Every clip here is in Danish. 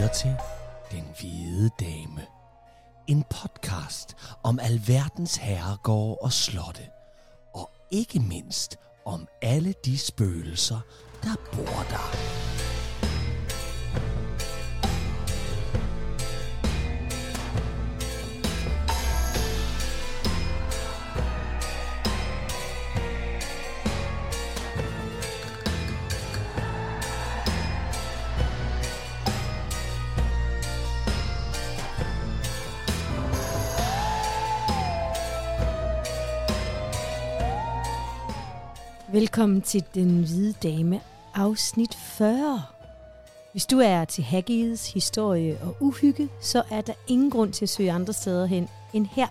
lytter til Den Hvide Dame. En podcast om alverdens herregårde og slotte. Og ikke mindst om alle de spøgelser, der bor der. Velkommen til Den Hvide Dame, afsnit 40. Hvis du er til Haggids historie og uhygge, så er der ingen grund til at søge andre steder hen end her.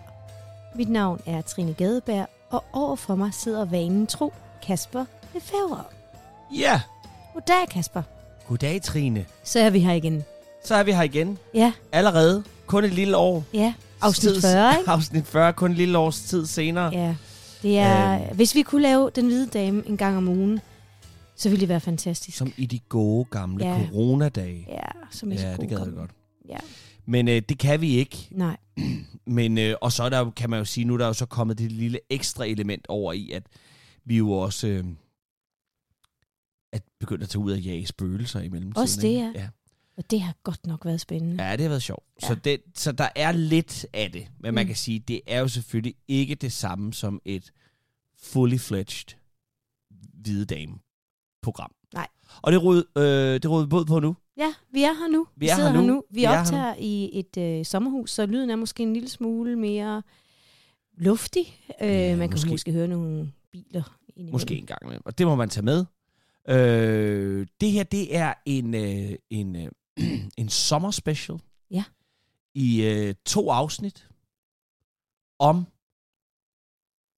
Mit navn er Trine Gadeberg, og overfor mig sidder vanen tro Kasper Lefebvre. Ja, Goddag, Kasper. goddag Trine. Så er vi her igen. Så er vi her igen. Ja, Allerede kun et lille år. ja. Afsnit Tids- 40, ikke? Afsnit 40, kun et lille års tid senere. Ja. Det er, Øhm. hvis vi kunne lave Den Hvide Dame en gang om ugen, så ville det være fantastisk. Som i de gode gamle Ja. coronadage. Ja, som er Ja, det gad jeg godt. Ja, Men øh, det kan vi ikke. nej. Men, øh, og så er der, kan man jo sige, nu er der jo så kommet det lille ekstra element over i, at vi jo også øh, at begyndt at tage ud og jage spøgelser i mellemtiden. Også det, ikke? ja. Det har godt nok været spændende. Ja, det har været sjovt. Ja. Så, det, så der er lidt af det. Men man Mm. kan sige, det er jo selvfølgelig ikke det samme som et fully fledged hvide dame program. Nej. Og det råd, øh, det råd vi båd på nu. Ja, vi er her nu. Vi er sidder her nu. Vi, Vi her optager i et øh, sommerhus, så lyden er måske en lille smule mere luftig. Øh, Ja, man kan måske. måske. måske høre nogle biler. indimellem. Måske en gang imellem. Og det må man tage med. Øh, det her, det er en, øh, en, øh, en sommerspecial. Ja. I øh, to afsnit om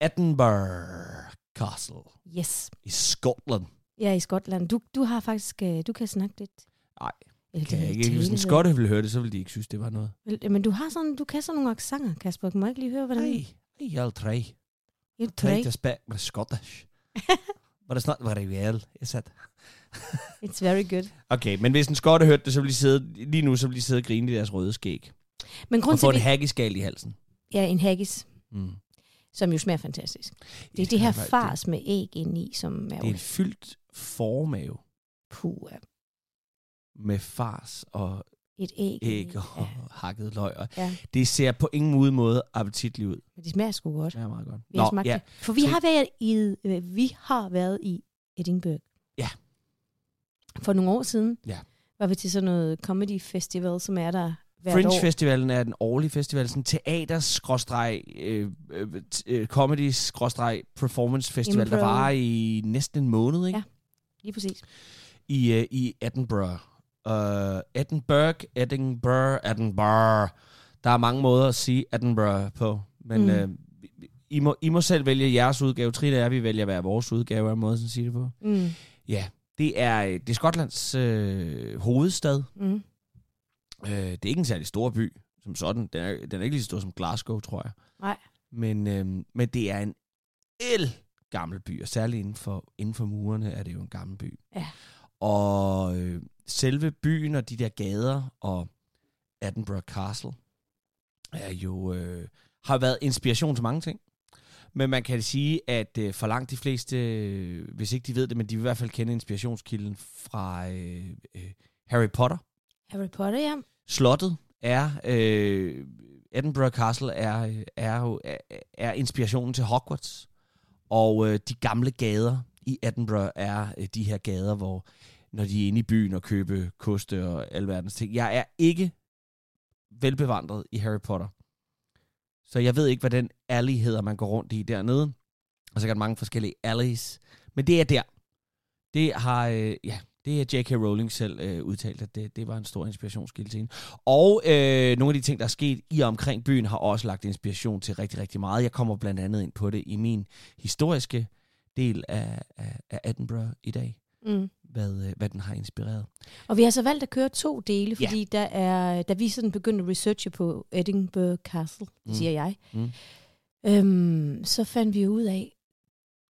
Edinburgh Castle Yes. i Skotland. Jeg er i Skotland. Du, du har faktisk, øh, du kan snakke lidt. Nej, Eller Kan det jeg er ikke. Hvis en skotte ville høre det, så ville de ikke synes, det var noget. Vel, Men du har sådan, du kan sådan nogle accenter, Kasper. Må jeg ikke lige høre, hvordan... Nej, jeg er tre. Helt Tre tre. to speak med Scottish. But it's not very well, is it? It's very good. Okay, men hvis en skotte hørte det, så ville de sidde, lige nu så ville de sidde og grine i deres røde skæg. Men grund Og til, få et vi... haggiskal i halsen. Ja, en haggis, Mm. som jo smager fantastisk. Det er Ja, det her fars med æg indeni, som er Det, er en fyldt formave puh, med fars og et æg. æg og Ja, hakket løg. Og ja, det ser på ingen måde, måde appetitligt ud. men det smager sgu godt. Det er meget godt. Vi har smagt ja. det. For vi har, været i, øh, vi har været i Edinburgh. For nogle år siden Ja. var vi til sådan noget comedy festival, som er der hvert Fringe år. Festivalen er den årlige festival, sådan teater øh, øh, øh, comedy performance festival, der varer i næsten en måned, ikke? Ja. Lige præcis. I, øh, i Edinburgh. Uh, Edinburgh, Edinburgh, Edinburgh. Der er mange måder at sige Edinburgh på, men Mm. øh, I, må, I må selv vælge jeres udgave. Trine er, vi vælger hver vores udgave af måden at sige det på. Mm. Ja, det er, øh, det er Skotlands øh, hovedstad. Mm. Øh, det er ikke en særlig stor by som sådan. Den er, den er ikke lige så stor som Glasgow, tror jeg. Nej. Men, øh, men det er en el gammel by, og særligt inden for, inden for murene er det jo en gammel by. Ja. Og øh, selve byen og de der gader og Edinburgh Castle er jo, øh, har været inspiration til mange ting. Men man kan sige, at øh, for langt de fleste, øh, hvis ikke de ved det, men de vil i hvert fald kende inspirationskilden fra øh, øh, Harry Potter. Harry Potter, ja. Slottet er, øh, Edinburgh Castle er, er, jo, er, er inspirationen til Hogwarts. Og øh, de gamle gader i Edinburgh er øh, de her gader, hvor når de er inde i byen og købe koste og alverdens ting. Jeg er ikke velbevandret i Harry Potter. Så jeg ved ikke, hvad den alley hedder, man går rundt i dernede. Og så er der mange forskellige alleys. Men det er der. Det har, øh, ja, det er J.K. Rowling selv øh, udtalt, at det, det var en stor inspirationskilde til hende. Og øh, nogle af de ting, der er sket i og omkring byen, har også lagt inspiration til rigtig, rigtig meget. Jeg kommer blandt andet ind på det i min historiske del af, af, af Edinburgh i dag, Mm. hvad, øh, hvad den har inspireret. Og vi har så valgt at køre to dele, Ja. fordi der er, da vi sådan begyndte at researche på Edinburgh Castle, mm. siger jeg, Mm. øhm, så fandt vi ud af,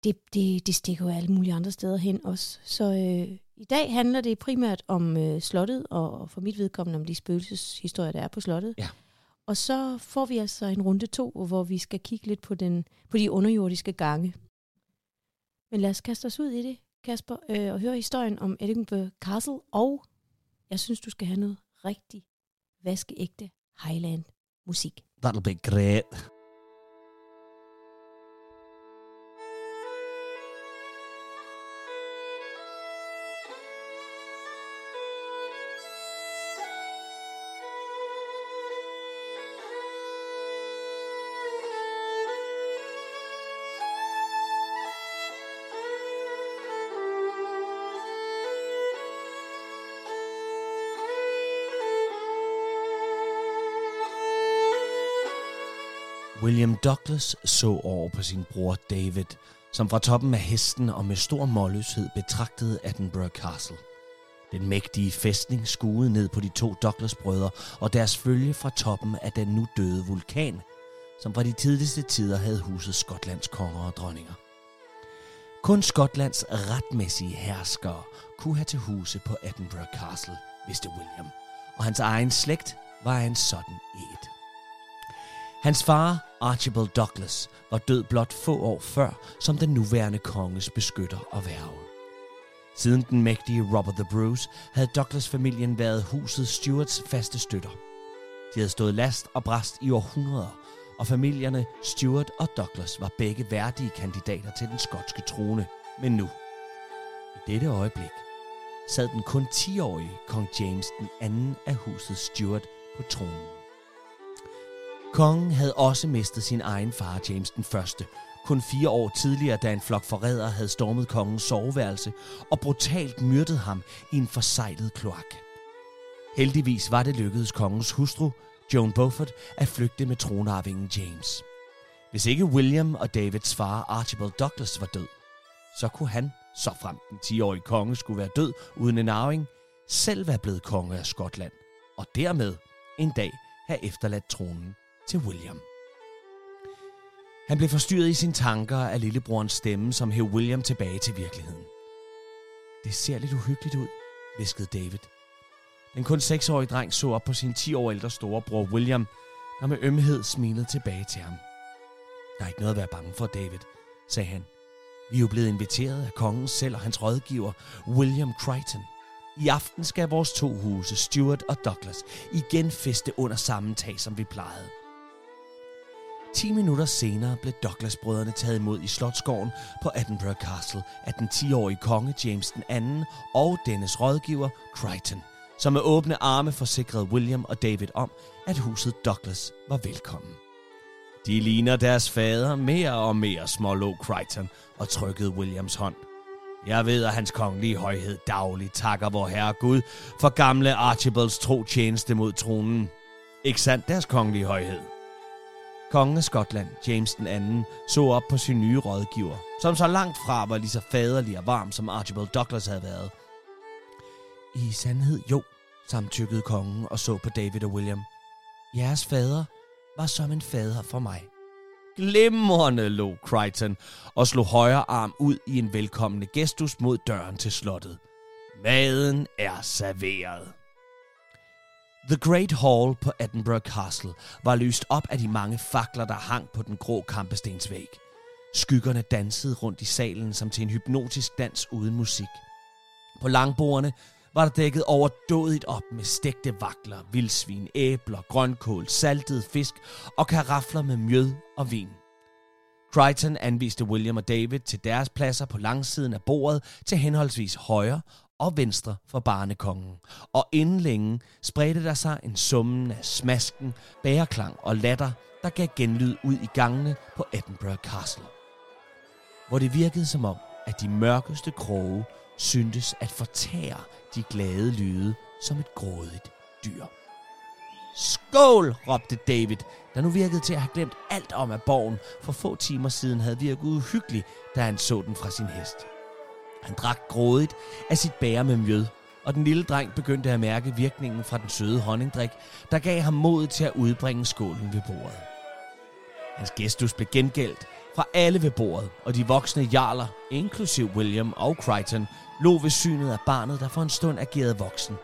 det, det, det stikker jo alle mulige andre steder hen også. Så øh, I dag handler det primært om øh, slottet, og for mit vedkommende om de spøgelseshistorier, der er på slottet. Ja. Og så får vi altså en runde to, hvor vi skal kigge lidt på, den, på de underjordiske gange. Men lad os kaste os ud i det, Kasper, øh, og høre historien om Edinburgh Castle, og jeg synes, du skal have noget rigtig vaskeægte Highland musik. That'll be great. William Douglas så over på sin bror David, som fra toppen af hesten og med stor målløshed betragtede Edinburgh Castle. Den mægtige fæstning skuede ned på de to Douglas-brødre og deres følge fra toppen af den nu døde vulkan, som fra de tidligste tider havde huset Skotlands konger og dronninger. Kun Skotlands retmæssige herskere kunne have til huse på Edinburgh Castle, vidste William, og hans egen slægt var en sådan et. Hans far, Archibald Douglas, var død blot få år før som den nuværende konges beskytter og værge. Siden den mægtige Robert the Bruce havde Douglas-familien været huset Stuarts faste støtter. De havde stået last og bræst i århundreder, og familierne Stuart og Douglas var begge værdige kandidater til den skotske trone. Men nu, i dette øjeblik, sad den kun 10-årige kong James den anden af huset Stuart på tronen. Kongen havde også mistet sin egen far, James den Første, kun fire år tidligere, da en flok forrædere havde stormet kongens soveværelse og brutalt myrdet ham i en forsejlet kloak. Heldigvis var det lykkedes kongens hustru, Joan Beaufort, at flygte med tronarvingen James. Hvis ikke William og Davids far Archibald Douglas var død, så kunne han, så frem den 10-årige konge skulle være død uden en arving, selv være blevet konge af Skotland, og dermed en dag have efterladt tronen til William. Han blev forstyrret i sine tanker af lillebrorens stemme, som hævde William tilbage til virkeligheden. Det ser lidt uhyggeligt ud, viskede David. Den kun seksårige dreng så op på sin 10 år ældre storebror William, der med ømhed smilede tilbage til ham. Der er ikke noget at være bange for, David, sagde han. Vi er jo blevet inviteret af kongen selv og hans rådgiver, William Crichton. I aften skal vores to huse, Stuart og Douglas, igen feste under samme tag, som vi plejede. 10 minutter senere blev Douglas-brødrene taget imod i Slotsgården på Edinburgh Castle af den 10-årige konge James II og dennes rådgiver Crichton, som med åbne arme forsikrede William og David om, at huset Douglas var velkommen. De ligner deres fader mere og mere, smålå Crichton og trykkede Williams hånd. Jeg ved, at hans kongelige højhed dagligt takker vor herre Gud for gamle Archibalds tro tjeneste mod tronen. Ikke sandt, deres kongelige højhed? Kongen af Skotland, James den anden, så op på sin nye rådgiver, som så langt fra var lige så faderlig og varm, som Archibald Douglas havde været. I sandhed jo, samtykkede kongen og så på David og William. Jeres fader var som en fader for mig. Glimrende, lå Crichton og slog højre arm ud i en velkommende gestus mod døren til slottet. Maden er serveret. The Great Hall på Edinburgh Castle var lyst op af de mange fakler, der hang på den grå kampestensvæg. Skyggerne dansede rundt i salen som til en hypnotisk dans uden musik. På langbordene var der dækket overdådigt op med stegte vakler, vildsvin, æbler, grønkål, saltet fisk og karafler med mjød og vin. Crichton anviste William og David til deres pladser på langsiden af bordet til henholdsvis højre og venstre for barnekongen. Og inden længe spredte der sig en summen af smasken, bæreklang og latter, der gav genlyd ud i gangene på Edinburgh Castle. Hvor det virkede som om, at de mørkeste kroge syntes at fortære de glade lyde som et grådigt dyr. Skål, råbte David, der nu virkede til at have glemt alt om, at borgen for få timer siden havde virket uhyggelig, da han så den fra sin hest. Han drak grådigt af sit bære med mjød, og den lille dreng begyndte at mærke virkningen fra den søde honningdrik, der gav ham mod til at udbringe skålen ved bordet. Hans gestus blev gengældt fra alle ved bordet, og de voksne jarler, inklusiv William og Crichton, lå ved synet af barnet, der for en stund agerede voksen.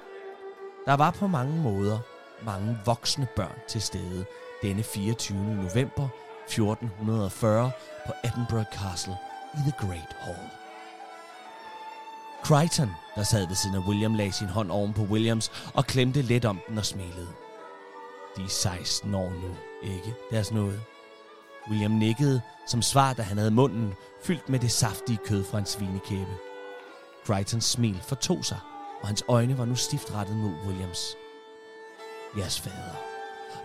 Der var på mange måder mange voksne børn til stede denne 24. november 1440 på Edinburgh Castle i The Great Hall. Crichton, der sad ved siden af William, lagde sin hånd oven på Williams og klemte let om den og smilede. De er 16 år nu, ikke? Deres noget. William nikkede som svar, da han havde munden fyldt med det saftige kød fra en svinekæbe. Crichtons smil fortog sig, og hans øjne var nu stift rettet mod Williams. Jeres fader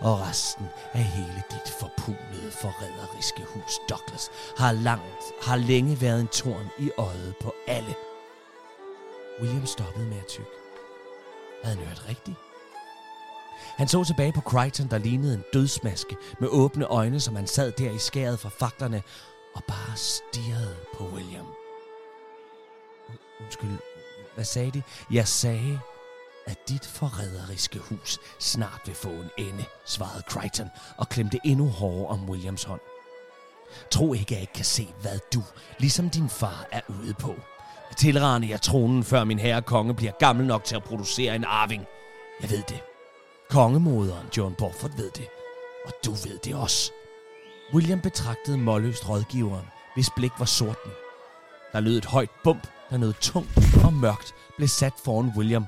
og resten af hele dit forpulede, forræderiske hus Douglas har langt, har længe været en torn i øjet på alle. William stoppede med at tykke. Havde han hørt rigtigt? Han så tilbage på Crichton, der lignede en dødsmaske med åbne øjne, som han sad der i skæret fra faklerne og bare stirrede på William. Undskyld, hvad sagde de? Jeg sagde, at dit forræderiske hus snart vil få en ende, svarede Crichton og klemte endnu hårdere om Williams hånd. Tro ikke, at jeg ikke kan se, hvad du, ligesom din far, er ude på. Tilrane jeg tronen, før min herre konge bliver gammel nok til at producere en arving. Jeg ved det. Kongemoderen John Borford ved det. Og du ved det også. William betragtede målløst rådgiveren, hvis blik var sorten. Der lød et højt bump, da noget tungt og mørkt blev sat foran William.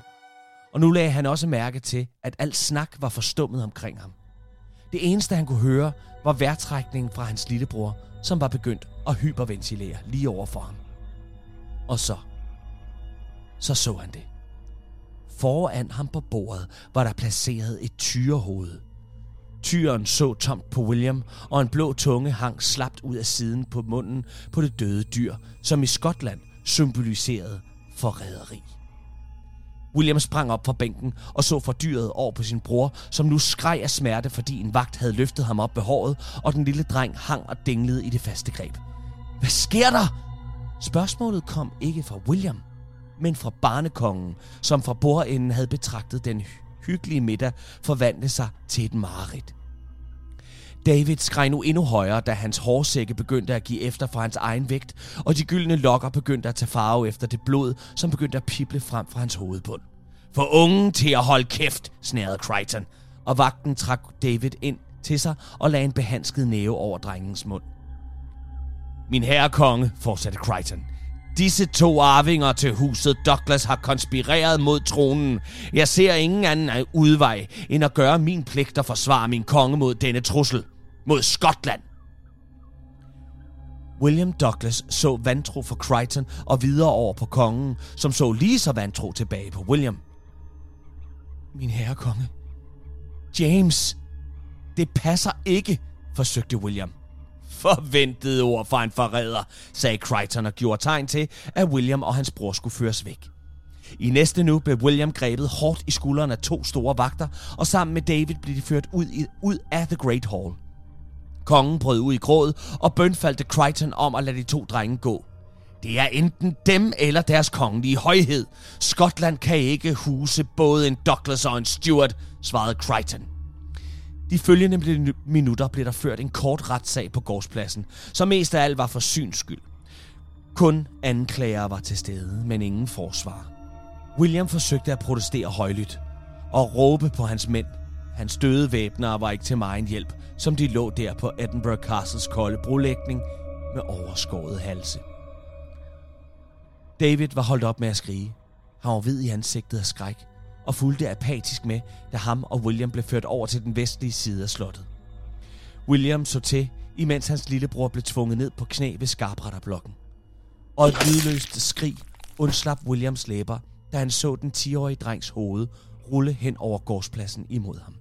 Og nu lagde han også mærke til, at alt snak var forstummet omkring ham. Det eneste, han kunne høre, var vejrtrækningen fra hans lillebror, som var begyndt at hyperventilere lige over for ham. Og så, så så han det. Foran ham på bordet var der placeret et tyrehoved. Tyren så tomt på William, og en blå tunge hang slapt ud af siden på munden på det døde dyr, som i Skotland symboliserede forræderi. William sprang op fra bænken og så for dyret over på sin bror, som nu skreg af smerte, fordi en vagt havde løftet ham op ved håret, og den lille dreng hang og dinglede i det faste greb. Hvad sker der? Spørgsmålet kom ikke fra William, men fra barnekongen, som fra bordenden havde betragtet den hyggelige middag forvandle sig til et mareridt. David skreg nu endnu højere, da hans hårsække begyndte at give efter for hans egen vægt, og de gyldne lokker begyndte at tage farve efter det blod, som begyndte at pible frem fra hans hovedbund. For ungen til at holde kæft, snærede Crichton, og vagten trak David ind til sig og lagde en behandsket næve over drengens mund. Min herre konge, fortsatte Crichton, Disse to arvinger til huset Douglas har konspireret mod tronen. Jeg ser ingen anden udvej, end at gøre min pligt og forsvare min konge mod denne trussel. Mod Skotland. William Douglas så vantro for Crichton og videre over på kongen, som så lige så vantro tilbage på William. Min herre konge. James, det passer ikke, forsøgte William. Forventede ord fra en forræder, sagde Crichton og gjorde tegn til, at William og hans bror skulle føres væk. I næste nu blev William grebet hårdt i skulderen af to store vagter, og sammen med David blev de ført ud, i, ud af The Great Hall. Kongen brød ud i gråd og bønfaldte Crichton om at lade de to drenge gå. Det er enten dem eller deres kongelige højhed. Skotland kan ikke huse både en Douglas og en Stuart, svarede Crichton. De følgende minutter blev der ført en kort retssag på gårdspladsen, som mest af alt var for syns skyld. Kun anklager var til stede, men ingen forsvar. William forsøgte at protestere højlydt og råbe på hans mænd. Hans døde væbnere var ikke til meget hjælp, som de lå der på Edinburgh Castles kolde brolægning med overskåret halse. David var holdt op med at skrige. Han var hvid i ansigtet af skræk, og fulgte apatisk med, da ham og William blev ført over til den vestlige side af slottet. William så til, imens hans lillebror blev tvunget ned på knæ ved skarpretterblokken. Og et lydløst skrig undslap Williams læber, da han så den 10-årige drengs hoved rulle hen over gårdspladsen imod ham.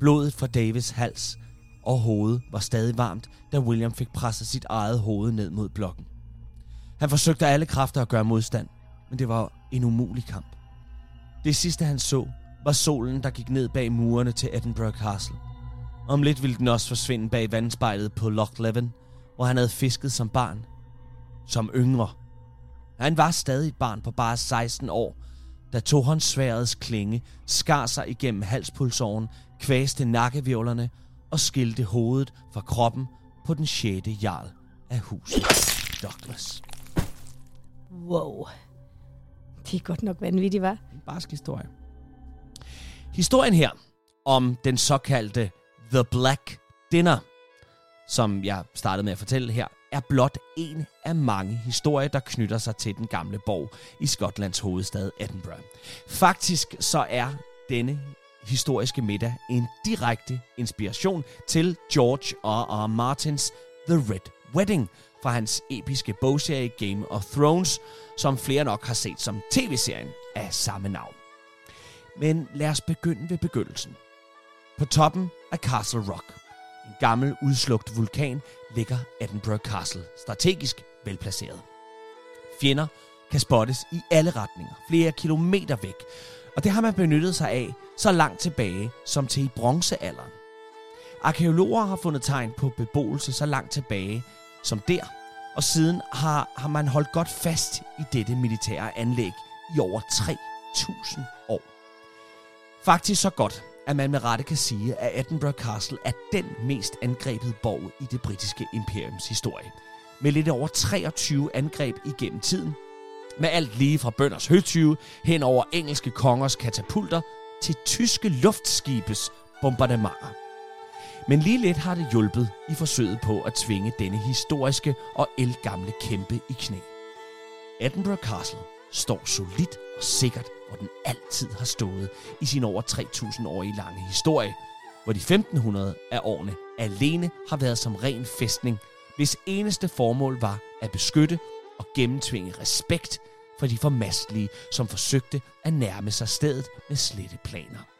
Blodet fra Davids hals og hoved var stadig varmt, da William fik presset sit eget hoved ned mod blokken. Han forsøgte alle kræfter at gøre modstand, men det var en umulig kamp. Det sidste han så, var solen, der gik ned bag murene til Edinburgh Castle. Om lidt ville den også forsvinde bag vandspejlet på Loch Leven, hvor han havde fisket som barn. Som yngre. Han var stadig et barn på bare 16 år, da tohåndssværets klinge skar sig igennem halspulsåren, kvæste nakkevirvlerne og skilte hovedet fra kroppen på den sjette jarl af huset Douglas. Wow. Det er godt nok vanvittigt, var. En barsk historie. Historien her om den såkaldte The Black Dinner, som jeg startede med at fortælle her, er blot en af mange historier, der knytter sig til den gamle borg i Skotlands hovedstad Edinburgh. Faktisk så er denne historiske middag en direkte inspiration til George R. R. Martins The Red Wedding fra hans episke bogserie Game of Thrones, som flere nok har set som tv-serien af samme navn. Men lad os begynde ved begyndelsen. På toppen af Castle Rock, en gammel udslugt vulkan, ligger Edinburgh Castle strategisk velplaceret. Fjender kan spottes i alle retninger, flere kilometer væk, og det har man benyttet sig af så langt tilbage som til i bronzealderen. Arkeologer har fundet tegn på beboelse så langt tilbage som der, og siden har, har man holdt godt fast i dette militære anlæg i over 3.000 år. Faktisk så godt, at man med rette kan sige, at Edinburgh Castle er den mest angrebet borg i det britiske imperiums historie. Med lidt over 23 angreb igennem tiden, med alt lige fra bønders høtyve hen over engelske kongers katapulter til tyske luftskibes bombardementer. Men lige lidt har det hjulpet i forsøget på at tvinge denne historiske og elgamle kæmpe i knæ. Edinburgh Castle står solidt og sikkert, hvor den altid har stået i sin over 3000-årige lange historie, hvor de 1500 af årene alene har været som ren fæstning, hvis eneste formål var at beskytte og gennemtvinge respekt for de formastlige, som forsøgte at nærme sig stedet med slette planer.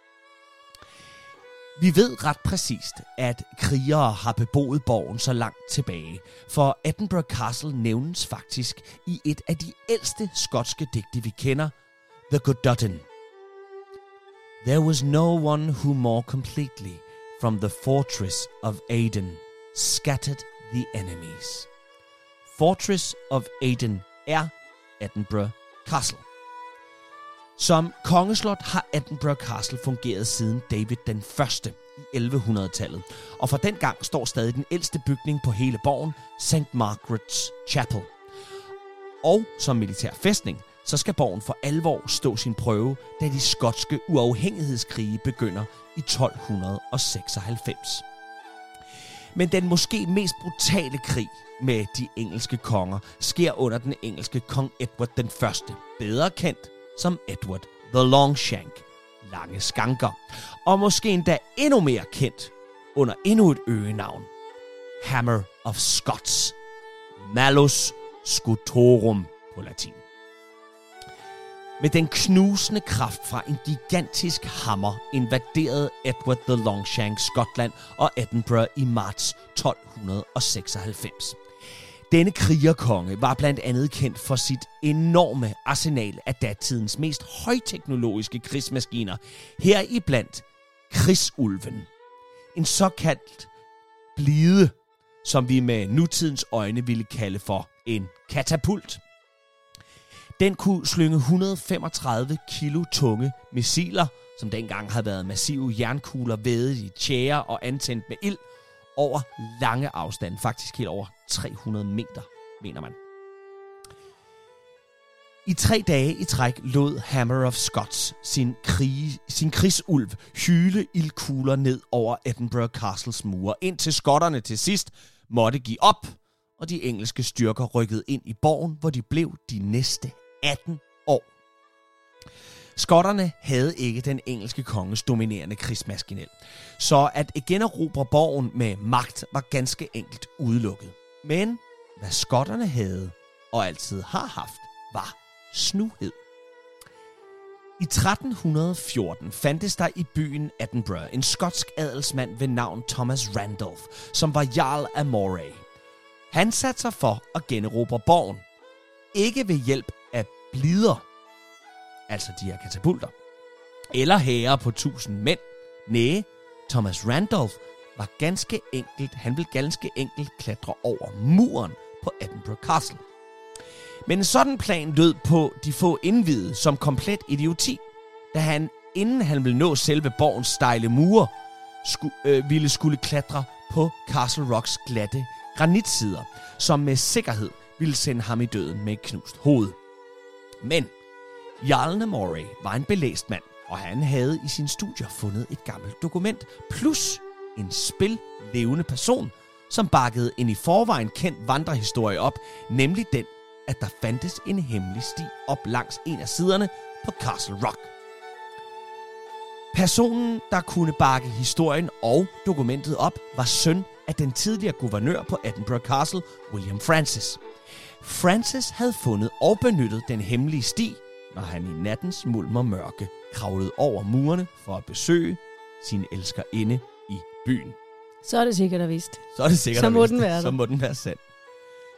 Vi ved ret præcist, at krigere har beboet borgen så langt tilbage, for Edinburgh Castle nævnes faktisk i et af de ældste skotske digte, vi kender, The Gododin. There was no one who more completely, from the fortress of Aden, scattered the enemies. Fortress of Aden er Edinburgh Castle. Som kongeslot har Edinburgh Castle fungeret siden David den første i 1100-tallet, og fra den gang står stadig den ældste bygning på hele borgen, St. Margaret's Chapel. Og som militær fæstning, så skal borgen for alvor stå sin prøve, da de skotske uafhængighedskrige begynder i 1296. Men den måske mest brutale krig med de engelske konger sker under den engelske kong Edward den første, bedre kendt som Edward the Longshank, lange skanker, og måske endda endnu mere kendt under endnu et øgenavn, Hammer of Scots, Malus Scutorum på latin. Med den knusende kraft fra en gigantisk hammer invaderede Edward the Longshank Skotland og Edinburgh i marts 1296. Denne krigerkonge var blandt andet kendt for sit enorme arsenal af datidens mest højteknologiske krigsmaskiner, heriblandt krigsulven. En såkaldt blide, som vi med nutidens øjne ville kalde for en katapult. Den kunne slynge 135 kilo tunge missiler, som dengang havde været massive jernkugler vædet i tjære og antændt med ild, over lange afstande, faktisk helt over 300 meter, mener man. I tre dage i træk lod Hammer of Scots sin, krig, sin krigsulv hyle ildkugler ned over Edinburgh Castles mure, indtil skotterne til sidst måtte give op, og de engelske styrker rykkede ind i borgen, hvor de blev de næste 18 år. Skotterne havde ikke den engelske konges dominerende krigsmaskinel, så at generobre borgen med magt var ganske enkelt udelukket. Men hvad skotterne havde og altid har haft, var snuhed. I 1314 fandtes der i byen Edinburgh en skotsk adelsmand ved navn Thomas Randolph, som var jarl af Moray. Han satte sig for at generobre borgen. Ikke ved hjælp af blider, altså de her katapulter, eller hære på tusind mænd. Næh, Thomas Randolph var ganske enkelt, han ville ganske enkelt klatre over muren på Edinburgh Castle. Men en sådan plan lød på de få indvidede som komplet idioti, da han, inden han ville nå selve borgens stejle mure, skulle, øh, ville skulle klatre på Castle Rocks glatte granitsider, som med sikkerhed ville sende ham i døden med et knust hoved. Men Jarlene Moray var en belæst mand, og han havde i sin studier fundet et gammelt dokument, plus en spil levende person, som bakkede en i forvejen kendt vandrehistorie op, nemlig den, at der fandtes en hemmelig sti op langs en af siderne på Castle Rock. Personen, der kunne bakke historien og dokumentet op, var søn af den tidligere guvernør på Edinburgh Castle, William Francis. Francis havde fundet og benyttet den hemmelige sti, når han i nattens mulm og mørke kravlede over murene for at besøge sin elskerinde i byen. Så er det sikkert at vist. Så er det sikkert Så må vist. den være. Så må den være sand.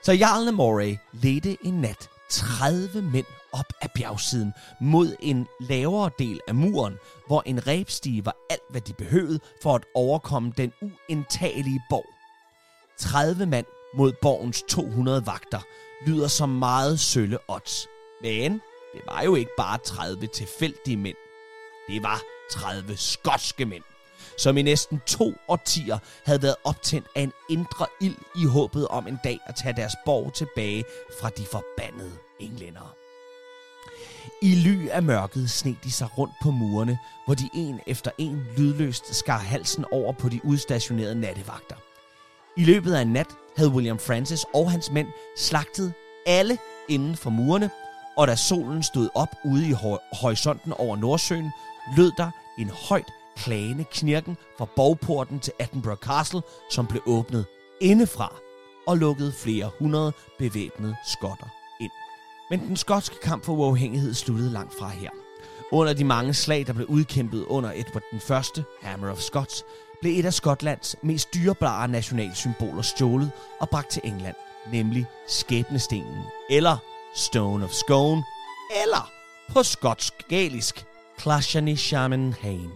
Så Jarl Moray ledte en nat 30 mænd op ad bjergsiden mod en lavere del af muren, hvor en rebstige var alt, hvad de behøvede for at overkomme den uindtagelige borg. 30 mand mod borgens 200 vagter lyder som meget sølle odds. Men det var jo ikke bare 30 tilfældige mænd. Det var 30 skotske mænd, som i næsten to årtier havde været optændt af en indre ild i håbet om en dag at tage deres borg tilbage fra de forbandede englændere. I ly af mørket sneg de sig rundt på murene, hvor de en efter en lydløst skar halsen over på de udstationerede nattevagter. I løbet af en nat havde William Francis og hans mænd slagtet alle inden for murene, og da solen stod op ude i horisonten over Nordsøen, lød der en højt klagende knirken fra borgporten til Edinburgh Castle, som blev åbnet indefra og lukkede flere hundrede bevæbnede skotter ind. Men den skotske kamp for uafhængighed sluttede langt fra her. Under de mange slag, der blev udkæmpet under Edward den første, Hammer of Scots, blev et af Skotlands mest dyrebare nationalsymboler stjålet og bragt til England, nemlig skæbnestenen, eller Stone of Scone, eller på skotsk galisk, Clashani Shaman Hain.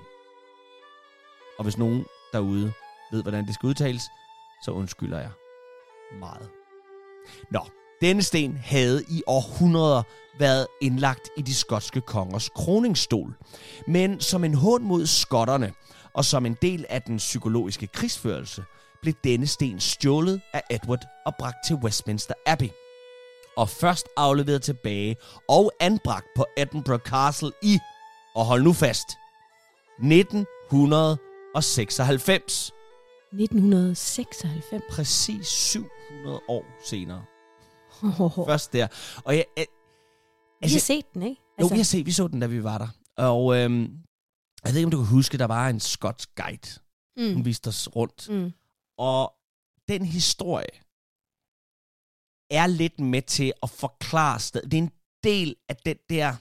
Og hvis nogen derude ved, hvordan det skal udtales, så undskylder jeg meget. Nå, denne sten havde i århundreder været indlagt i de skotske kongers kroningsstol. Men som en hån mod skotterne, og som en del af den psykologiske krigsførelse, blev denne sten stjålet af Edward og bragt til Westminster Abbey. Og først afleveret tilbage og anbragt på Edinburgh Castle i, og hold nu fast, 1996. 1996. Præcis 700 år senere. Oh, Først der. Og jeg, jeg, vi har set den, ikke? Jo, vi har set, vi så den, da vi var der. Og øhm, jeg ved ikke, om du kan huske, der var en skotsk guide. Hun mm, viste os rundt. mm. Og den historie er lidt med til at forklare stedet. Det er en del af den der...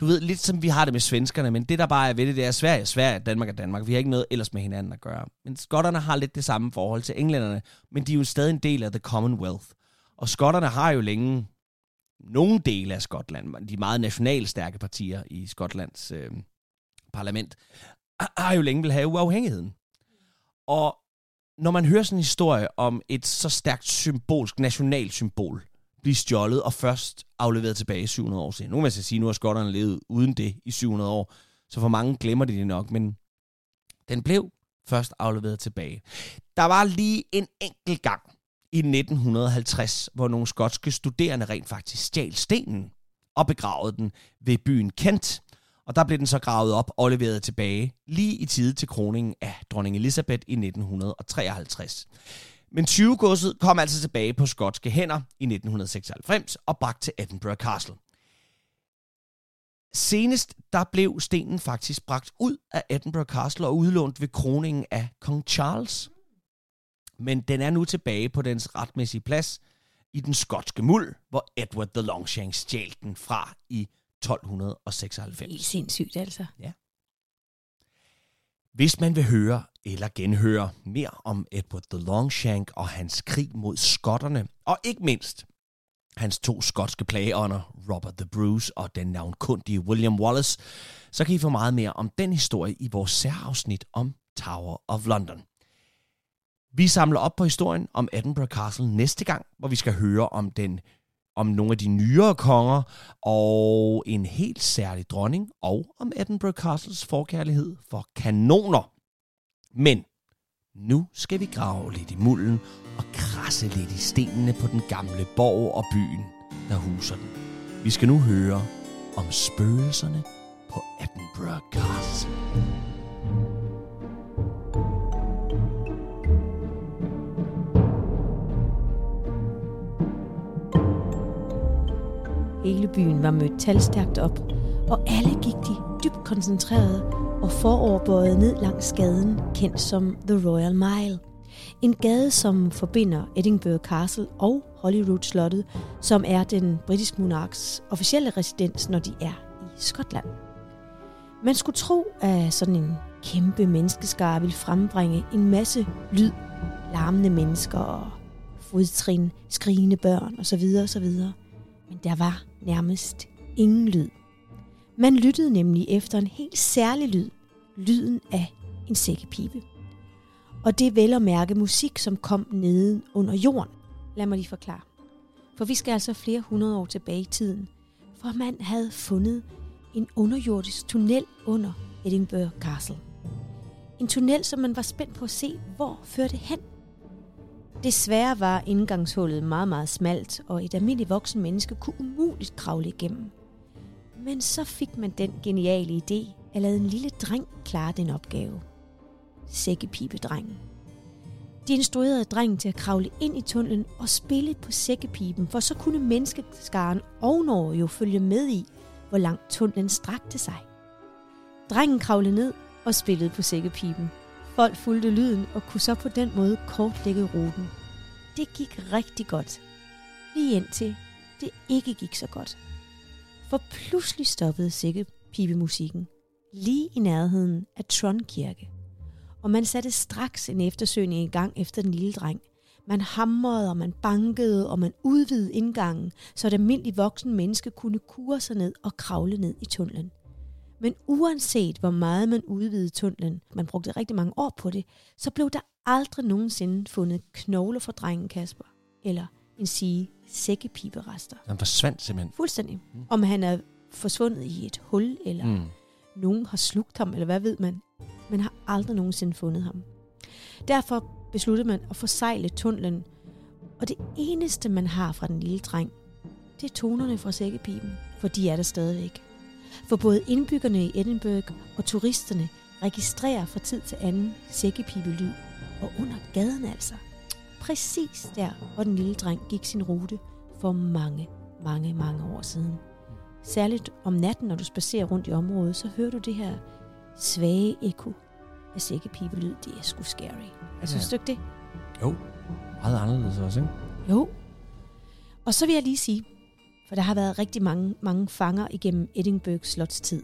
Du ved, lidt som vi har det med svenskerne, men det der bare er ved det, det er Sverige, Sverige, Danmark og Danmark. Vi har ikke noget ellers med hinanden at gøre. Men skotterne har lidt det samme forhold til englænderne, men de er jo stadig en del af The Commonwealth. Og skotterne har jo længe nogle dele af Skotland, de meget nationalstærke partier i Skotlands øh, parlament, har jo længe vil have uafhængigheden. Og når man hører sådan en historie om et så stærkt symbolsk nationalt symbol, blive stjålet og først afleveret tilbage 700 år siden. Nu kan jeg så sige, nu har skotterne levet uden det i 700 år, så for mange glemmer de det nok, men den blev først afleveret tilbage. Der var lige en enkelt gang i 1950, hvor nogle skotske studerende rent faktisk stjal stenen og begravede den ved byen Kent. Og der blev den så gravet op og leveret tilbage lige i tide til kroningen af dronning Elizabeth i 1953. Men 20-godset kom altså tilbage på skotske hænder i 1996 og bragt til Edinburgh Castle. Senest der blev stenen faktisk bragt ud af Edinburgh Castle og udlånt ved kroningen af kong Charles. Men den er nu tilbage på dens retmæssige plads i den skotske muld, hvor Edward the Longshanks stjal den fra i 1296. Helt sindssygt, altså. Hvis man vil høre eller genhøre mere om Edward the Longshank og hans krig mod skotterne, og ikke mindst hans to skotske plageånder, Robert the Bruce og den navnkundige William Wallace, så kan I få meget mere om den historie i vores særafsnit om Tower of London. Vi samler op på historien om Edinburgh Castle næste gang, hvor vi skal høre om den om nogle af de nyere konger og en helt særlig dronning, og om Edinburgh Castles forkærlighed for kanoner. Men Nu skal vi grave lidt i mulden og krasse lidt i stenene på den gamle borg og byen, der huser den. Vi skal nu høre om spøgelserne på Edinburgh Castle. Hele byen var mødt talstærkt op, og alle gik de dybt koncentreret og foroverbøjet ned langs gaden, kendt som The Royal Mile. En gade, som forbinder Edinburgh Castle og Holyrood-slottet, som er den britiske monarks officielle residens, når de er i Skotland. Man skulle tro, at sådan en kæmpe menneskeskare ville frembringe en masse lyd, larmende mennesker og fodtrin, skrigende børn osv. osv. Men der var nærmest ingen lyd. Man lyttede nemlig efter en helt særlig lyd, lyden af en sækkepipe. Og det er vel at mærke musik, som kom nede under jorden. Lad mig lige forklare. For vi skal altså flere hundrede år tilbage i tiden, for man havde fundet en underjordisk tunnel under Edinburgh Castle. En tunnel, som man var spændt på at se, hvor førte hen. Desværre var indgangshullet meget, meget smalt, og et almindeligt voksen menneske kunne umuligt kravle igennem. Men så fik man den geniale idé at lade en lille dreng klare den opgave. Sækkepibedrengen. De instruerede drengen til at kravle ind i tunnelen og spille på sækkepipen, for så kunne menneskeskaren ovenover jo følge med i, hvor langt tunnelen strakte sig. Drengen kravlede ned og spillede på sækkepipen. Folk fulgte lyden og kunne så på den måde kortlægge ruten. Det gik rigtig godt. Lige indtil det ikke gik så godt. For pludselig stoppede sikke pibemusikken lige i nærheden af Trondkirke. Og man satte straks en eftersøgning i gang efter den lille dreng. Man hamrede, og man bankede, og man udvidede indgangen, så et almindeligt voksen menneske kunne kure sig ned og kravle ned i tunnelen. Men uanset hvor meget man udvidede tunnelen, man brugte rigtig mange år på det, så blev der aldrig nogensinde fundet knogler for drengen Kasper, eller en sige sækkepiberester. Han forsvandt simpelthen. Fuldstændig. Mm. Om han er forsvundet i et hul, eller mm. Nogen har slugt ham, eller hvad ved man. Man har aldrig nogensinde fundet ham. Derfor besluttede man at forsegle tunnelen, og det eneste, man har fra den lille dreng, det er tonerne fra sækkepipen, for de er der stadigvæk. For både indbyggerne i Edinburgh og turisterne registrerer fra tid til anden sækkepibelyd, og under gaden altså. Præcis der, hvor den lille dreng gik sin rute for mange, mange, mange år siden. Særligt om natten, når du spacerer rundt i området, så hører du det her svage ekko af sækkepibelyd. Det er sgu scary. Altså, Ja. synes du ikke det? Jo, meget anderledes også, ikke? Jo. Og så vil jeg lige sige, for der har været rigtig mange, mange fanger igennem Edinburgh Slots tid.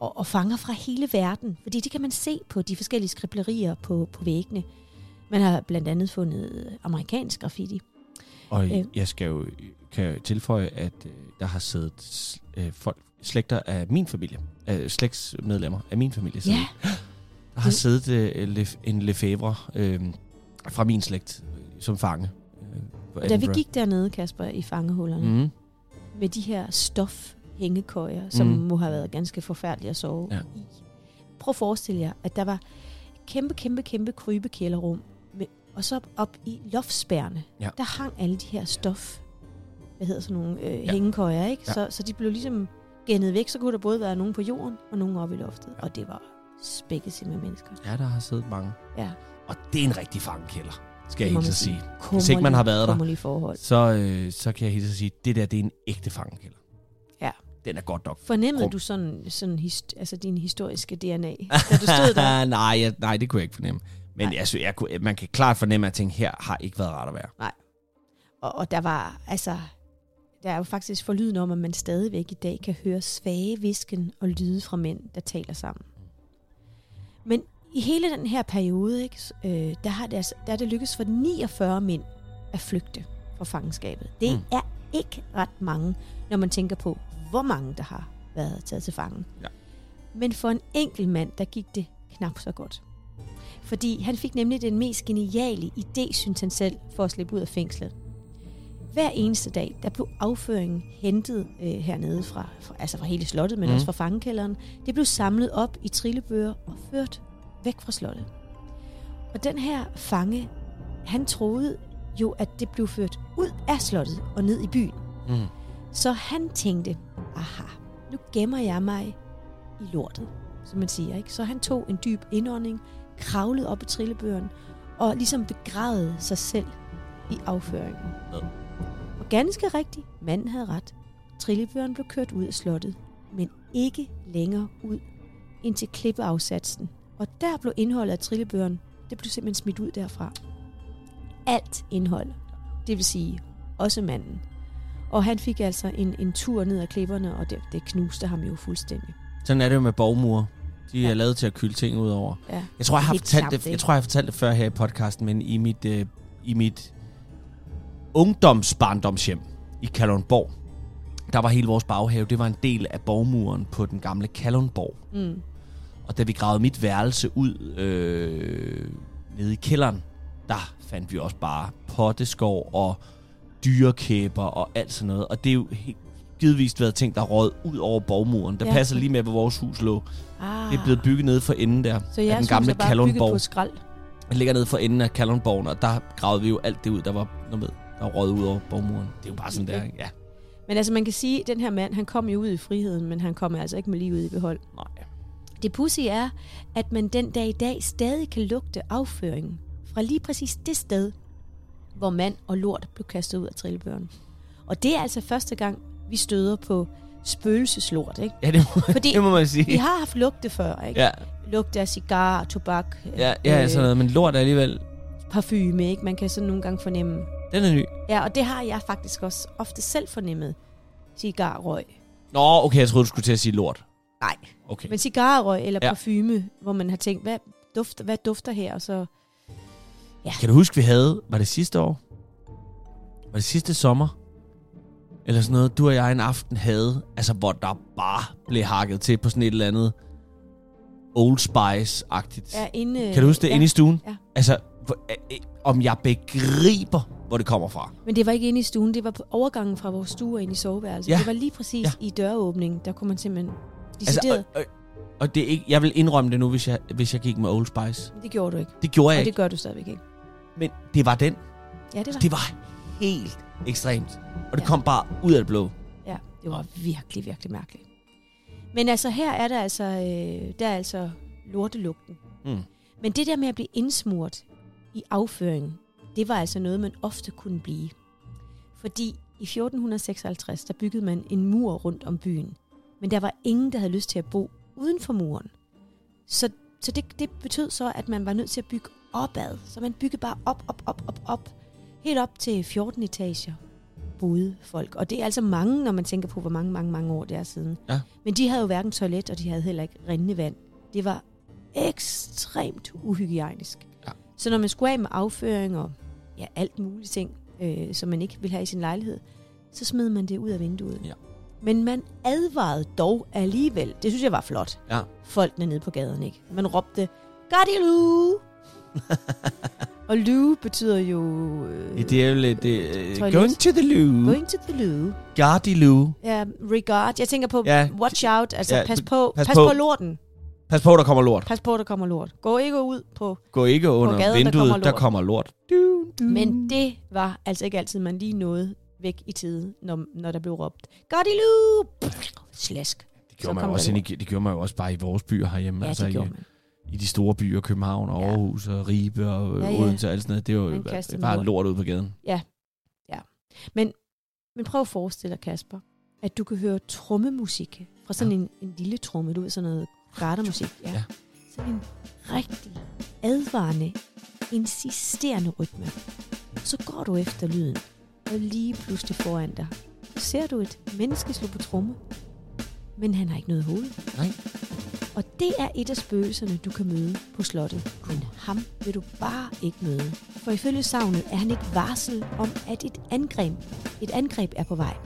Og, og fanger fra hele verden, fordi det kan man se på de forskellige skriblerier på, på væggene. Man har blandt andet fundet amerikansk graffiti. Og Øh. jeg skal jo kan jeg tilføje, at øh, der har siddet øh, folk, slægter af min familie, øh, slægtsmedlemmer af min familie. Ja, der har Det- siddet øh, Le- en Lefebvre øh, fra min slægt øh, som fange. Øh, da vi gik dernede, Kasper, i fangehullerne, mm. Med de her stof hængekøjer, som mm. må have været ganske forfærdelige at sove Ja. i. Prøv at forestille jer, at der var kæmpe, kæmpe, kæmpe krybekælderrum, med, og så op i loftspærene, Ja. der hang alle de her stof, hvad hedder sådan nogle øh, ja. hængekøjer, ikke? Ja. Så, så de blev ligesom gennet væk, så kunne der både være nogen på jorden, og nogen oppe i loftet. Ja. Og det var spækket med mennesker. Ja, der har siddet mange. Ja. Og det er en rigtig fangekælder, skal jeg hilse at sige. Hvis ikke man har været der. forhold. Så, øh, så kan jeg hilse at sige, det der, det er en ægte fangekælder. Ja. Den er godt nok. Fornemmede du sådan, sådan hist- altså din historiske DNA, da du stod der? nej, jeg, nej, det kunne jeg ikke fornemme. Men Nej. altså, jeg kunne, man kan klart fornemme, at tænkte, her har ikke været rart at være. Og, og der var, altså, der er jo faktisk forlyden om, at man stadigvæk i dag kan høre svage visken og lyde fra mænd, der taler sammen. Men i hele den her periode, ikke, øh, der, har det altså, der er det lykkedes for 49 mænd at flygte fra fangenskabet. Det Mm. er ikke ret mange, når man tænker på, hvor mange der har været taget til fangen. Ja. Men for en enkelt mand, der gik det knap så godt. Fordi han fik nemlig den mest geniale idé, synes han selv, for at slippe ud af fængslet. Hver eneste dag, der blev afføringen hentet øh, hernede fra, fra, altså fra hele slottet, men mm. også fra fangekælderen. Det blev samlet op i trillebøger og ført væk fra slottet. Og den her fange, han troede jo, at det blev ført ud af slottet og ned i byen. Mm. Så han tænkte, aha, nu gemmer jeg mig i lortet, som man siger. Ikke? Så han tog en dyb indånding, kravlede op i trillebøren og ligesom begravede sig selv i afføringen. Ja. Og ganske rigtigt, manden havde ret. Trillebøren blev kørt ud af slottet, men ikke længere ud ind til klippeafsatsen. Og der blev indholdet af trillebøren, det blev simpelthen smidt ud derfra. Alt indhold, det vil sige også manden. Og han fik altså en, en tur ned ad klipperne, og det, det knuste ham jo fuldstændig. Sådan er det jo med borgmure. De Ja. er lavet til at kylde ting ud over. Ja. Jeg tror, jeg har, fortalt det, jeg tror, jeg har fortalt det før her i podcasten, men i mit, øh, i mit ungdomsbarndomshjem i Kalundborg, der var hele vores baghave, det var en del af borgmuren på den gamle Kalundborg. Mm. Og da vi gravede mit værelse ud øh, nede i kælderen, der fandt vi også bare potteskov og dyrekæber og alt sådan noget. Og det er jo helt givetvis været ting, der er røget ud over borgmuren. Der Ja. passer lige med, hvor vores hus lå. Ah. Det er blevet bygget nede for enden der. Så jeres den gamle Kalundborg. på skrald. Det ligger nede for enden af Kalundborgen, og der gravede vi jo alt det ud, der var noget med, der røget ud over borgmuren. Det er jo bare sådan der, ikke? Ja. Men altså, man kan sige, at den her mand, han kom jo ud i friheden, men han kom altså ikke med livet i behold. Nej. Det pussy er, at man den dag i dag stadig kan lugte afføringen fra lige præcis det sted, hvor mand og lort blev kastet ud af trillebøren. Og det er altså første gang, vi støder på spøgelseslort, ikke? Ja, det må, Fordi det må man sige. vi har haft lugte før, ikke? Ja, Lugte af cigar, tobak, ja, ja øh, sådan noget. Men lort er alligevel, parfume, ikke? Man kan sådan nogle gange fornemme. den er ny. Ja, og det har jeg faktisk også ofte selv fornemmet. Cigarrøg. Nå, okay, jeg troede, du skulle til at sige lort. Nej. Okay. Men cigarrøg eller Ja. parfume, hvor man har tænkt, hvad dufter, hvad dufter her? Og så, Kan du huske, vi havde, var det sidste år? Var det sidste sommer? Eller sådan noget, du og jeg en aften havde, altså hvor der bare blev hakket til på sådan et eller andet Old Spice-agtigt. er inde... Kan du huske det? ja. Inde i stuen? Ja. Altså, hvor- øh, om jeg begriber, hvor det kommer fra. Men det var ikke inde i stuen, det var på overgangen fra vores stue ind i soveværelset. Ja. Det var lige præcis Ja. i døråbningen, der kunne man simpelthen... Altså, Decideret, og, og, og det er ikke, jeg vil indrømme det nu, hvis jeg, hvis jeg gik med Old Spice. det gjorde du ikke. Det gjorde jeg Og ikke, det gør du stadigvæk ikke. men det var den. Ja, det var. Det var helt ekstremt. Og det Ja. kom bare ud af det blå. Ja, det var virkelig, virkelig mærkeligt. Men altså, her er der altså, øh, der er altså lortelugten. Mm. Men det der med at blive indsmurt i afføringen, det var altså noget, man ofte kunne blive. Fordi i 1456, der byggede man en mur rundt om byen. Men der var ingen, der havde lyst til at bo uden for muren. Så, så det, det betød så, at man var nødt til at bygge opad. Så man byggede bare op, op, op, op, op. Helt op til 14 etager boede folk. Og det er altså mange, når man tænker på, hvor mange, mange, mange år det er siden. Ja. Men de havde jo hverken toilet, og de havde heller ikke rindende vand. Det var ekstremt uhygiejnisk. Ja. Så når man skulle af med afføring og ja, alt muligt ting, øh, som man ikke ville have i sin lejlighed, så smed man det ud af vinduet. Ja. Men man advarede dog alligevel. Det synes jeg var flot. Ja. Folkene nede på gaden, ikke? Man råbte, Gardilu! og loo betyder jo... Øh, Det er jo lidt... Uh, Toilet. going to the loo. Going to the loo. Gardy loo. Ja, regard. Jeg tænker på Ja. watch out, altså Ja, pas på, pas pas, på. på lorten. Pas på, der kommer lort. Pas på, der kommer lort. Gå ikke ud på. Gå ikke under gaden, der vinduet, kommer der lort. kommer lort. Du, du. Men det var altså ikke altid, man lige nåede væk i tide, når, når der blev råbt. Gardilu! Slask. det, gjorde man også i, det gjorde man jo også bare i vores byer herhjemme. Ja, altså det i, man. i de store byer, København og Ja. Aarhus og Ribe og Ja, ja, ja. ja. Odense og alt sådan noget. Det var jo bare, lort. ud på gaden. Men, men prøv at forestille dig, Kasper, at du kan høre trommemusik fra sådan Ja. ja. en, en lille tromme, du ved, sådan noget gardermusik. Ja. Ja. Sådan en rigtig advarende, insisterende rytme. Så går du efter lyden, og lige pludselig foran dig, ser du et menneske slå på tromme, men han har ikke noget hoved. Nej. Og det er et af spøgelserne, du kan møde på slottet. Men ham vil du bare ikke møde. For ifølge savnet er han et varsel om, at et angreb, et angreb er på vej.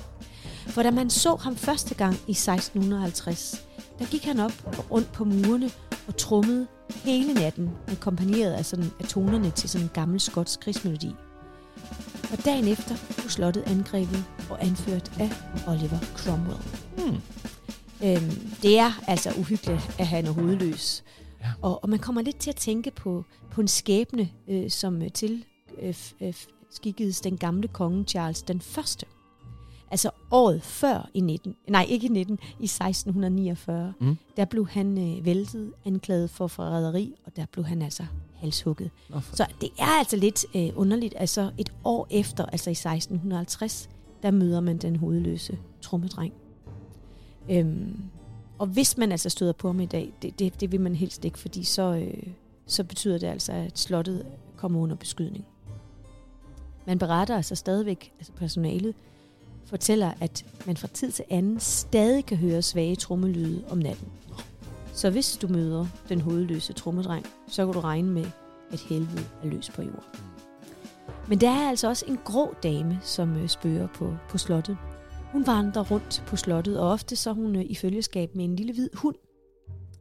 For da man så ham første gang i 1650, der gik han op og rundt på murene og trummede hele natten, akkompagneret af, sådan, af tonerne til sådan en gammel skotsk krigsmelodi. Og dagen efter blev slottet angrebet og anført af Oliver Cromwell. Hmm. Øhm, det er altså uhyggeligt, at han er hovedløs. Ja. Og, og man kommer lidt til at tænke på, på en skæbne, øh, som øh, til øh, øh, skikkedes den gamle konge Charles den første. Altså året før i 19, nej ikke i 19, i 1649, Mm. der blev han øh, væltet, anklaget for forræderi, og der blev han altså halshugget. Så det er altså lidt øh, underligt. Altså et år efter, altså i 1650, der møder man den hovedløse trummedreng. Øhm, og hvis man altså støder på ham i dag, det, det, det vil man helst ikke, fordi så, øh, så betyder det altså, at slottet kommer under beskydning. Man beretter altså stadigvæk, altså personalet fortæller, at man fra tid til anden stadig kan høre svage trommelyde om natten. Så hvis du møder den hovedløse trommedreng, så kan du regne med, at helvede er løs på jorden. Men der er altså også en grå dame, som øh, spørger på, på slottet. Hun vandrer rundt på slottet, og ofte så hun øh, i følgeskab med en lille hvid hund.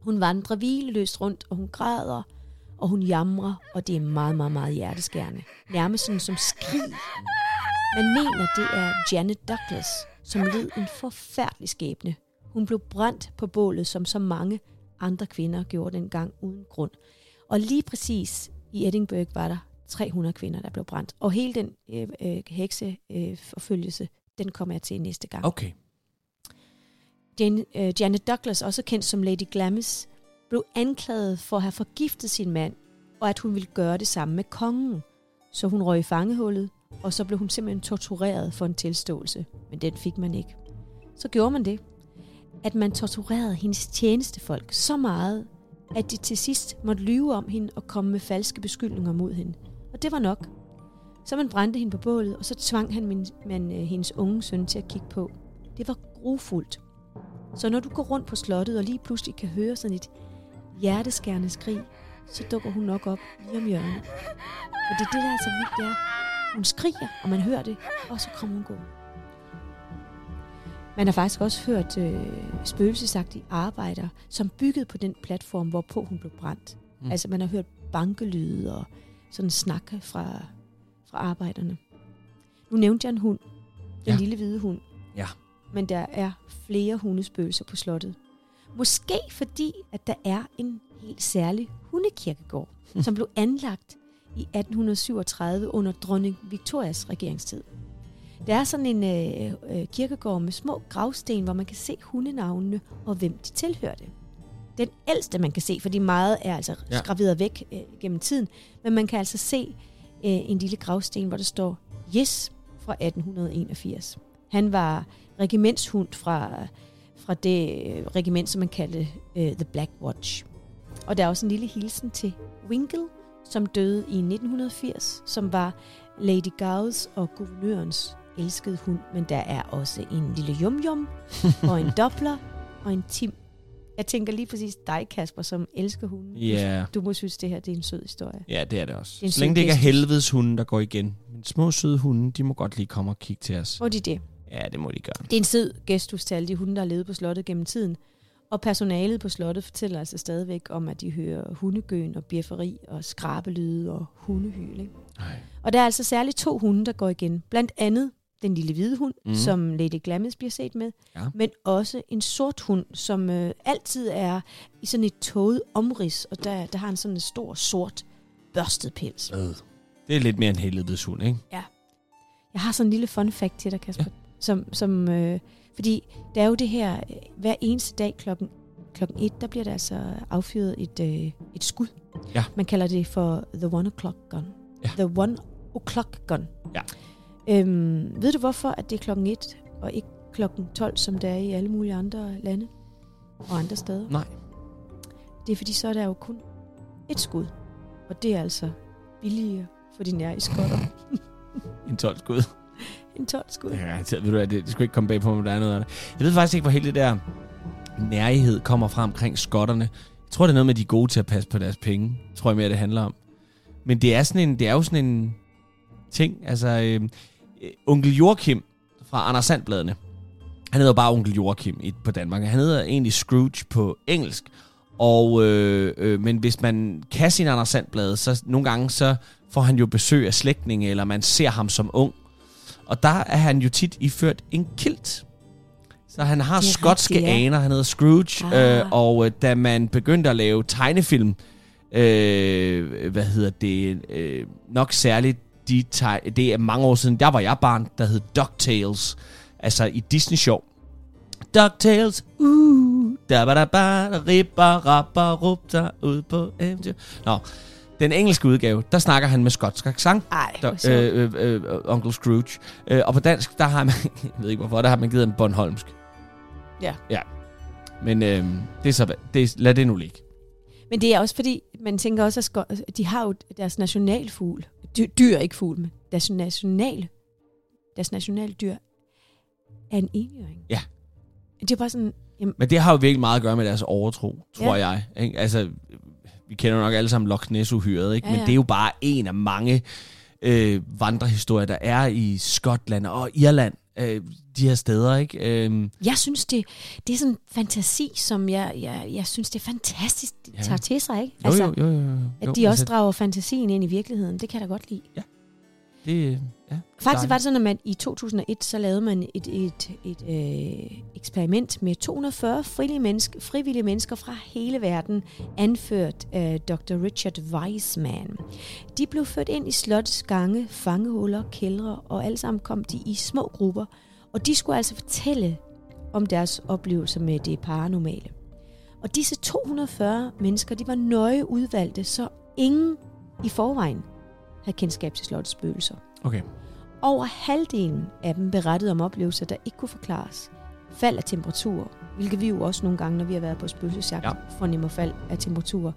Hun vandrer hvileløst rundt, og hun græder, og hun jamrer, og det er meget, meget, meget hjerteskærende. Nærmest sådan som skrig. Man mener, det er Janet Douglas, som led en forfærdelig skæbne. Hun blev brændt på bålet, som så mange andre kvinder gjorde dengang uden grund. Og lige præcis i Edinburgh var der 300 kvinder, der blev brændt. Og hele den øh, øh, hekseforfølgelse, den kommer jeg til næste gang. Okay. Jane, øh, Janet Douglas, også kendt som Lady Glamis, blev anklaget for at have forgiftet sin mand, og at hun ville gøre det samme med kongen. Så hun røg i fangehullet, og så blev hun simpelthen tortureret for en tilståelse. Men den fik man ikke. Så gjorde man det, at man torturerede hendes tjenestefolk så meget, at de til sidst måtte lyve om hende og komme med falske beskyldninger mod hende. Og det var nok. Så man brændte hende på bålet, og så tvang han min, man, øh, hendes unge søn til at kigge på. Det var grufuldt. Så når du går rundt på slottet og lige pludselig kan høre sådan et hjerteskærende skrig, så dukker hun nok op lige om hjørnet. Og det er det, der er så vildt, det er. Hun skriger, og man hører det, og så kommer hun gående. Man har faktisk også hørt øh, spøgelsesagtige arbejder, som byggede på den platform, hvorpå hun blev brændt. Mm. Mm. Altså man har hørt bankelyde og sådan snak fra, fra arbejderne. Nu nævnte jeg en hund. Den Ja. lille hvide hund. Ja. Men der er flere hundespøgelser på slottet. Måske fordi, at der er en helt særlig hundekirkegård, som blev anlagt i 1837 under dronning Victorias regeringstid. Der er sådan en øh, øh, kirkegård med små gravsten, hvor man kan se hundenavnene og hvem de tilhørte. Den ældste, man kan se, fordi meget er altså Ja. skraveret væk øh, gennem tiden, men man kan altså se øh, en lille gravsten, hvor der står Yes fra 1881. Han var regimentshund fra, fra det øh, regiment, som man kaldte øh, The Black Watch. Og der er også en lille hilsen til Winkle, som døde i 1980, som var Lady Gowes og guvernørens elskede hund. Men der er også en lille jumjum, og en doppler, og en tim. Jeg tænker lige præcis dig, Kasper, som elsker hunden. Ja. Du må synes, det her det er en sød historie. Ja, det er det også. Det er Så længe det ikke er helvedes hunde, der går igen. Men små søde hunde, de må godt lige komme og kigge til os. Må de det? Ja, det må de gøre. Det er en sød gestus til alle de hunde, der har levet på slottet gennem tiden. Og personalet på slottet fortæller altså stadigvæk om, at de hører hundegøn og bjefferi og skrabelyde og hundehyl. Ikke? Ej. Og der er altså særligt to hunde, der går igen. Blandt andet den lille hvide hund, mm. som Lady Glamis bliver set med. Ja. Men også en sort hund, som øh, altid er i sådan et tåget omrids. Og der, der har han sådan en stor, sort, børstet pels. Øh. Det er lidt mere en helvedes hund, ikke? Jeg har sådan en lille fun fact til dig, Kasper. Ja. Som, som, øh, fordi der er jo det her, øh, hver eneste dag klokken, klokken et, der bliver der altså affyret et, øh, et skud. Ja. Man kalder det for the one o'clock gun. Ja. The one o'clock gun. Ja. Øhm, ved du hvorfor, at det er klokken et, og ikke klokken 12, som det er i alle mulige andre lande og andre steder? Nej. Det er fordi, så er der jo kun et skud. Og det er altså billigere for de nære skotter En 12 skud. end 12 skud. Ja, jeg ved du, det, det skulle ikke komme bag på om der er noget af det. Jeg ved faktisk ikke, hvor hele det der nærighed kommer fra omkring skotterne. Jeg tror, det er noget med, at de er gode til at passe på deres penge. Tror jeg mere, det handler om. Men det er, sådan en, det er jo sådan en ting. Altså, øh, øh, onkel Joachim fra Anders Sandbladene. Han hedder bare onkel Joachim i, på Danmark. Han hedder egentlig Scrooge på engelsk. Og, øh, øh, men hvis man kan sin Anders Sandblad, så nogle gange så får han jo besøg af slægtninge, eller man ser ham som ung. Og der er han jo tit iført en kilt. Så han har skotske rigtigt, ja. aner. Han hedder Scrooge. Ah. Øh, og øh, da man begyndte at lave tegnefilm, øh, hvad hedder det, øh, nok særligt de teg- det er mange år siden, der var jeg barn, der hed DuckTales. Altså i Disney Show. DuckTales, uh, da ba da ba da ribba rabba ud på eventyr. Nå, den engelske udgave, der snakker han med skotsk accent. Ej, Der, sjovt. øh, øh, øh, Onkel Scrooge. Øh, og på dansk, der har man, jeg ved ikke hvorfor, der har man givet en Bornholmsk. Ja. Ja. Men øh, det er så, det er, lad det nu ligge. Men det er også fordi, man tænker også, at sko- de har jo deres nationalfugl. Dyr, dyr ikke fugl, men deres national, deres nationaldyr er en enhjørning. Ja. Det er bare sådan, jamen, Men det har jo virkelig meget at gøre med deres overtro, tror Ja. jeg. Ikke? Altså, vi kender nok alle sammen Loch Ness-uhyret, ikke? Ja, Men ja. det er jo bare en af mange øh, vandrehistorier, der er i Skotland og Irland. Øh, de her steder, ikke? Øh, jeg synes, det, det er sådan en fantasi, som jeg, jeg, jeg synes, det er fantastisk, de Ja. tager til sig, ikke? jo, jo, jo, jo, jo. At jo, de også altså, drager fantasien ind i virkeligheden, det kan jeg da godt lide. det, ja, Faktisk dejligt. var det sådan, at man i 2001, så lavede man et, et, et øh, eksperiment med 240 frivillige mennesker, frivillige mennesker fra hele verden, anført af Dr. Richard Weissman. De blev ført ind i slottets gange, fangehuller, kældre, og alle sammen kom de i små grupper. Og de skulle altså fortælle om deres oplevelser med det paranormale. Og disse 240 mennesker, de var nøje udvalgte, så ingen i forvejen havde kendskab til slottets spøgelser. Okay. Over halvdelen af dem berettede om oplevelser, der ikke kunne forklares. Fald af temperatur, hvilket vi jo også nogle gange, når vi har været på spøgelsesjagt, Ja. fornemmer fald af temperatur.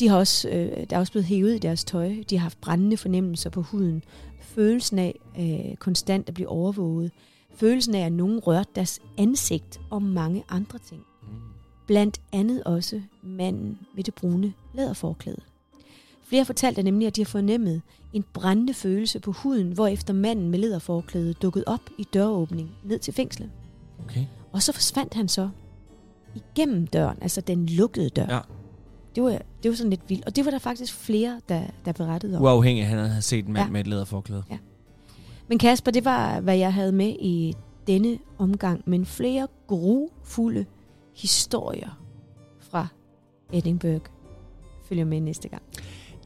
De har også, øh, der er også blevet hævet i deres tøj. De har haft brændende fornemmelser på huden. Følelsen af øh, konstant at blive overvåget. Følelsen af, at nogen rørte deres ansigt og mange andre ting. Blandt andet også manden med det brune læderforklæde. Flere fortalte nemlig, at de har fornemmet en brændende følelse på huden, hvorefter manden med læderforklæde dukkede op i døråbning ned til fængslet. Okay. Og så forsvandt han så igennem døren, altså den lukkede dør. Ja. Det, var, det var sådan lidt vildt. Og det var der faktisk flere, der, der berettede om. Uafhængig af, at han havde set en mand Ja. med et læderforklæde. Men Kasper, det var, hvad jeg havde med i denne omgang. Men flere grufulde historier fra Edinburgh følger med næste gang.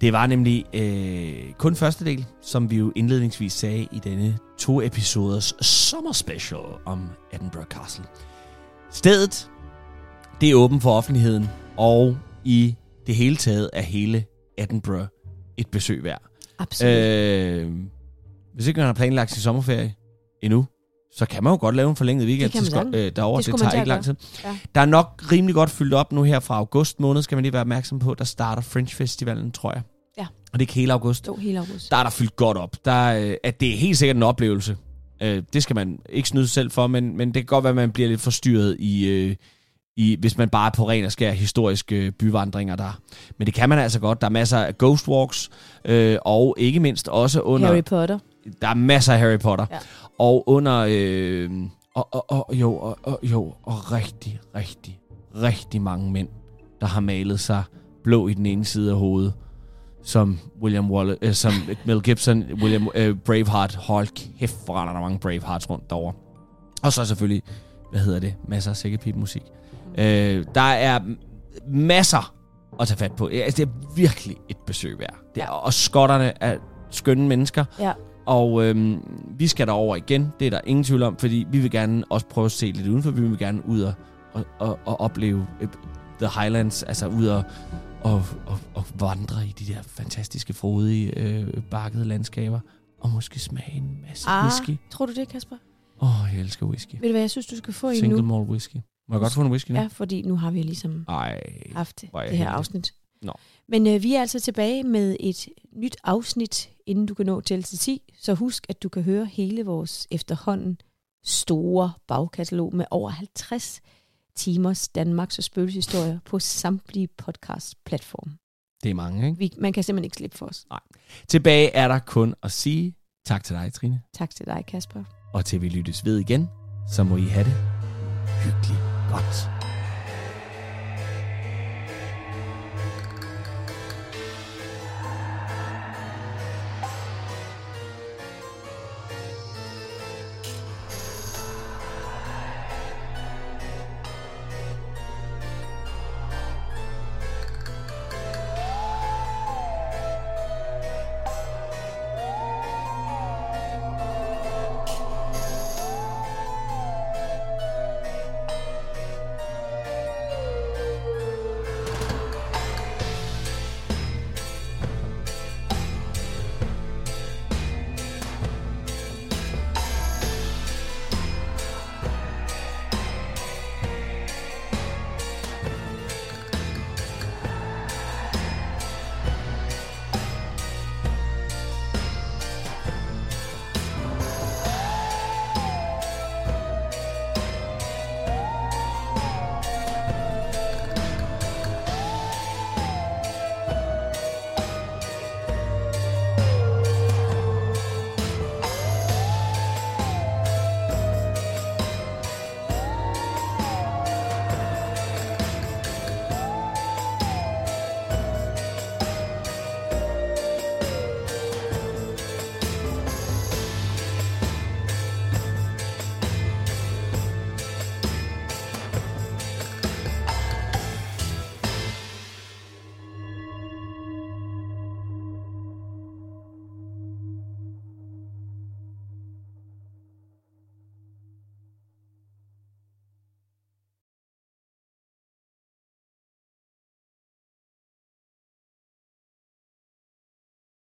Det var nemlig øh, kun første del, som vi jo indledningsvis sagde i denne to episoders sommerspecial om Edinburgh Castle. Stedet, det er åbent for offentligheden, og i det hele taget er hele Edinburgh et besøg værd. Absolut. Øh, hvis ikke man har planlagt sin sommerferie endnu, så kan man jo godt lave en forlænget weekend Det til Sko- øh, derovre. Det Det, tager ikke lang tid. Ja. Der er nok rimelig godt fyldt op nu her fra august måned, skal man lige være opmærksom på. Der starter French Festivalen, tror jeg. Og det er ikke hele august. Jo, hele august. Der er der fyldt godt op. Der er, øh, at det er helt sikkert en oplevelse. Øh, det skal man ikke snyde sig selv for, men, men det kan godt være, at man bliver lidt forstyrret i, øh, i, hvis man bare er på ren og skær historiske øh, byvandringer der. Men det kan man altså godt. Der er masser af ghost walks, øh, og ikke mindst også under... Harry Potter. Der er masser af Harry Potter. Ja. Og under... Øh, og, og, og, jo, og, og, jo, og rigtig, rigtig, rigtig mange mænd, der har malet sig blå i den ene side af hovedet, som William Wallace, øh, som Mel Gibson, William øh, Braveheart. Hold kæft, hvor render der mange Bravehearts rundt derovre. Og så selvfølgelig, hvad hedder det, masser af sækkepip-musik. Øh, der er masser at tage fat på. Altså, det er virkelig et besøg værd. Det er, og skotterne er skønne mennesker. Ja. Og øhm, vi skal derover igen, det er der ingen tvivl om, fordi vi vil gerne også prøve at se lidt udenfor. Vi vil gerne ud og, og, og, og opleve øh, The Highlands, altså ud og, og, og, og vandre i de der fantastiske, frodige, øh, bakkede landskaber. Og måske smage en masse Ah, whisky. tror du det, Kasper? Åh, oh, jeg elsker whisky. Ved du hvad, jeg synes, du skal få en Single nu? malt whisky. Må jeg godt få en whisky nu? Ja, fordi nu har vi ligesom Ej. haft det her heldig. afsnit. Nå. Men øh, vi er altså tilbage med et nyt afsnit, inden du kan nå til til 10. Så husk, at du kan høre hele vores efterhånden store bagkatalog med over 50 timers Danmarks og spøgelseshistorier på samtlige podcast-platforme. Det er mange, ikke? Vi, man kan simpelthen ikke slippe for os. Tilbage er der kun at sige tak til dig, Trine. Tak til dig, Kasper. Og til vi lyttes ved igen, så må I have det hyggeligt godt.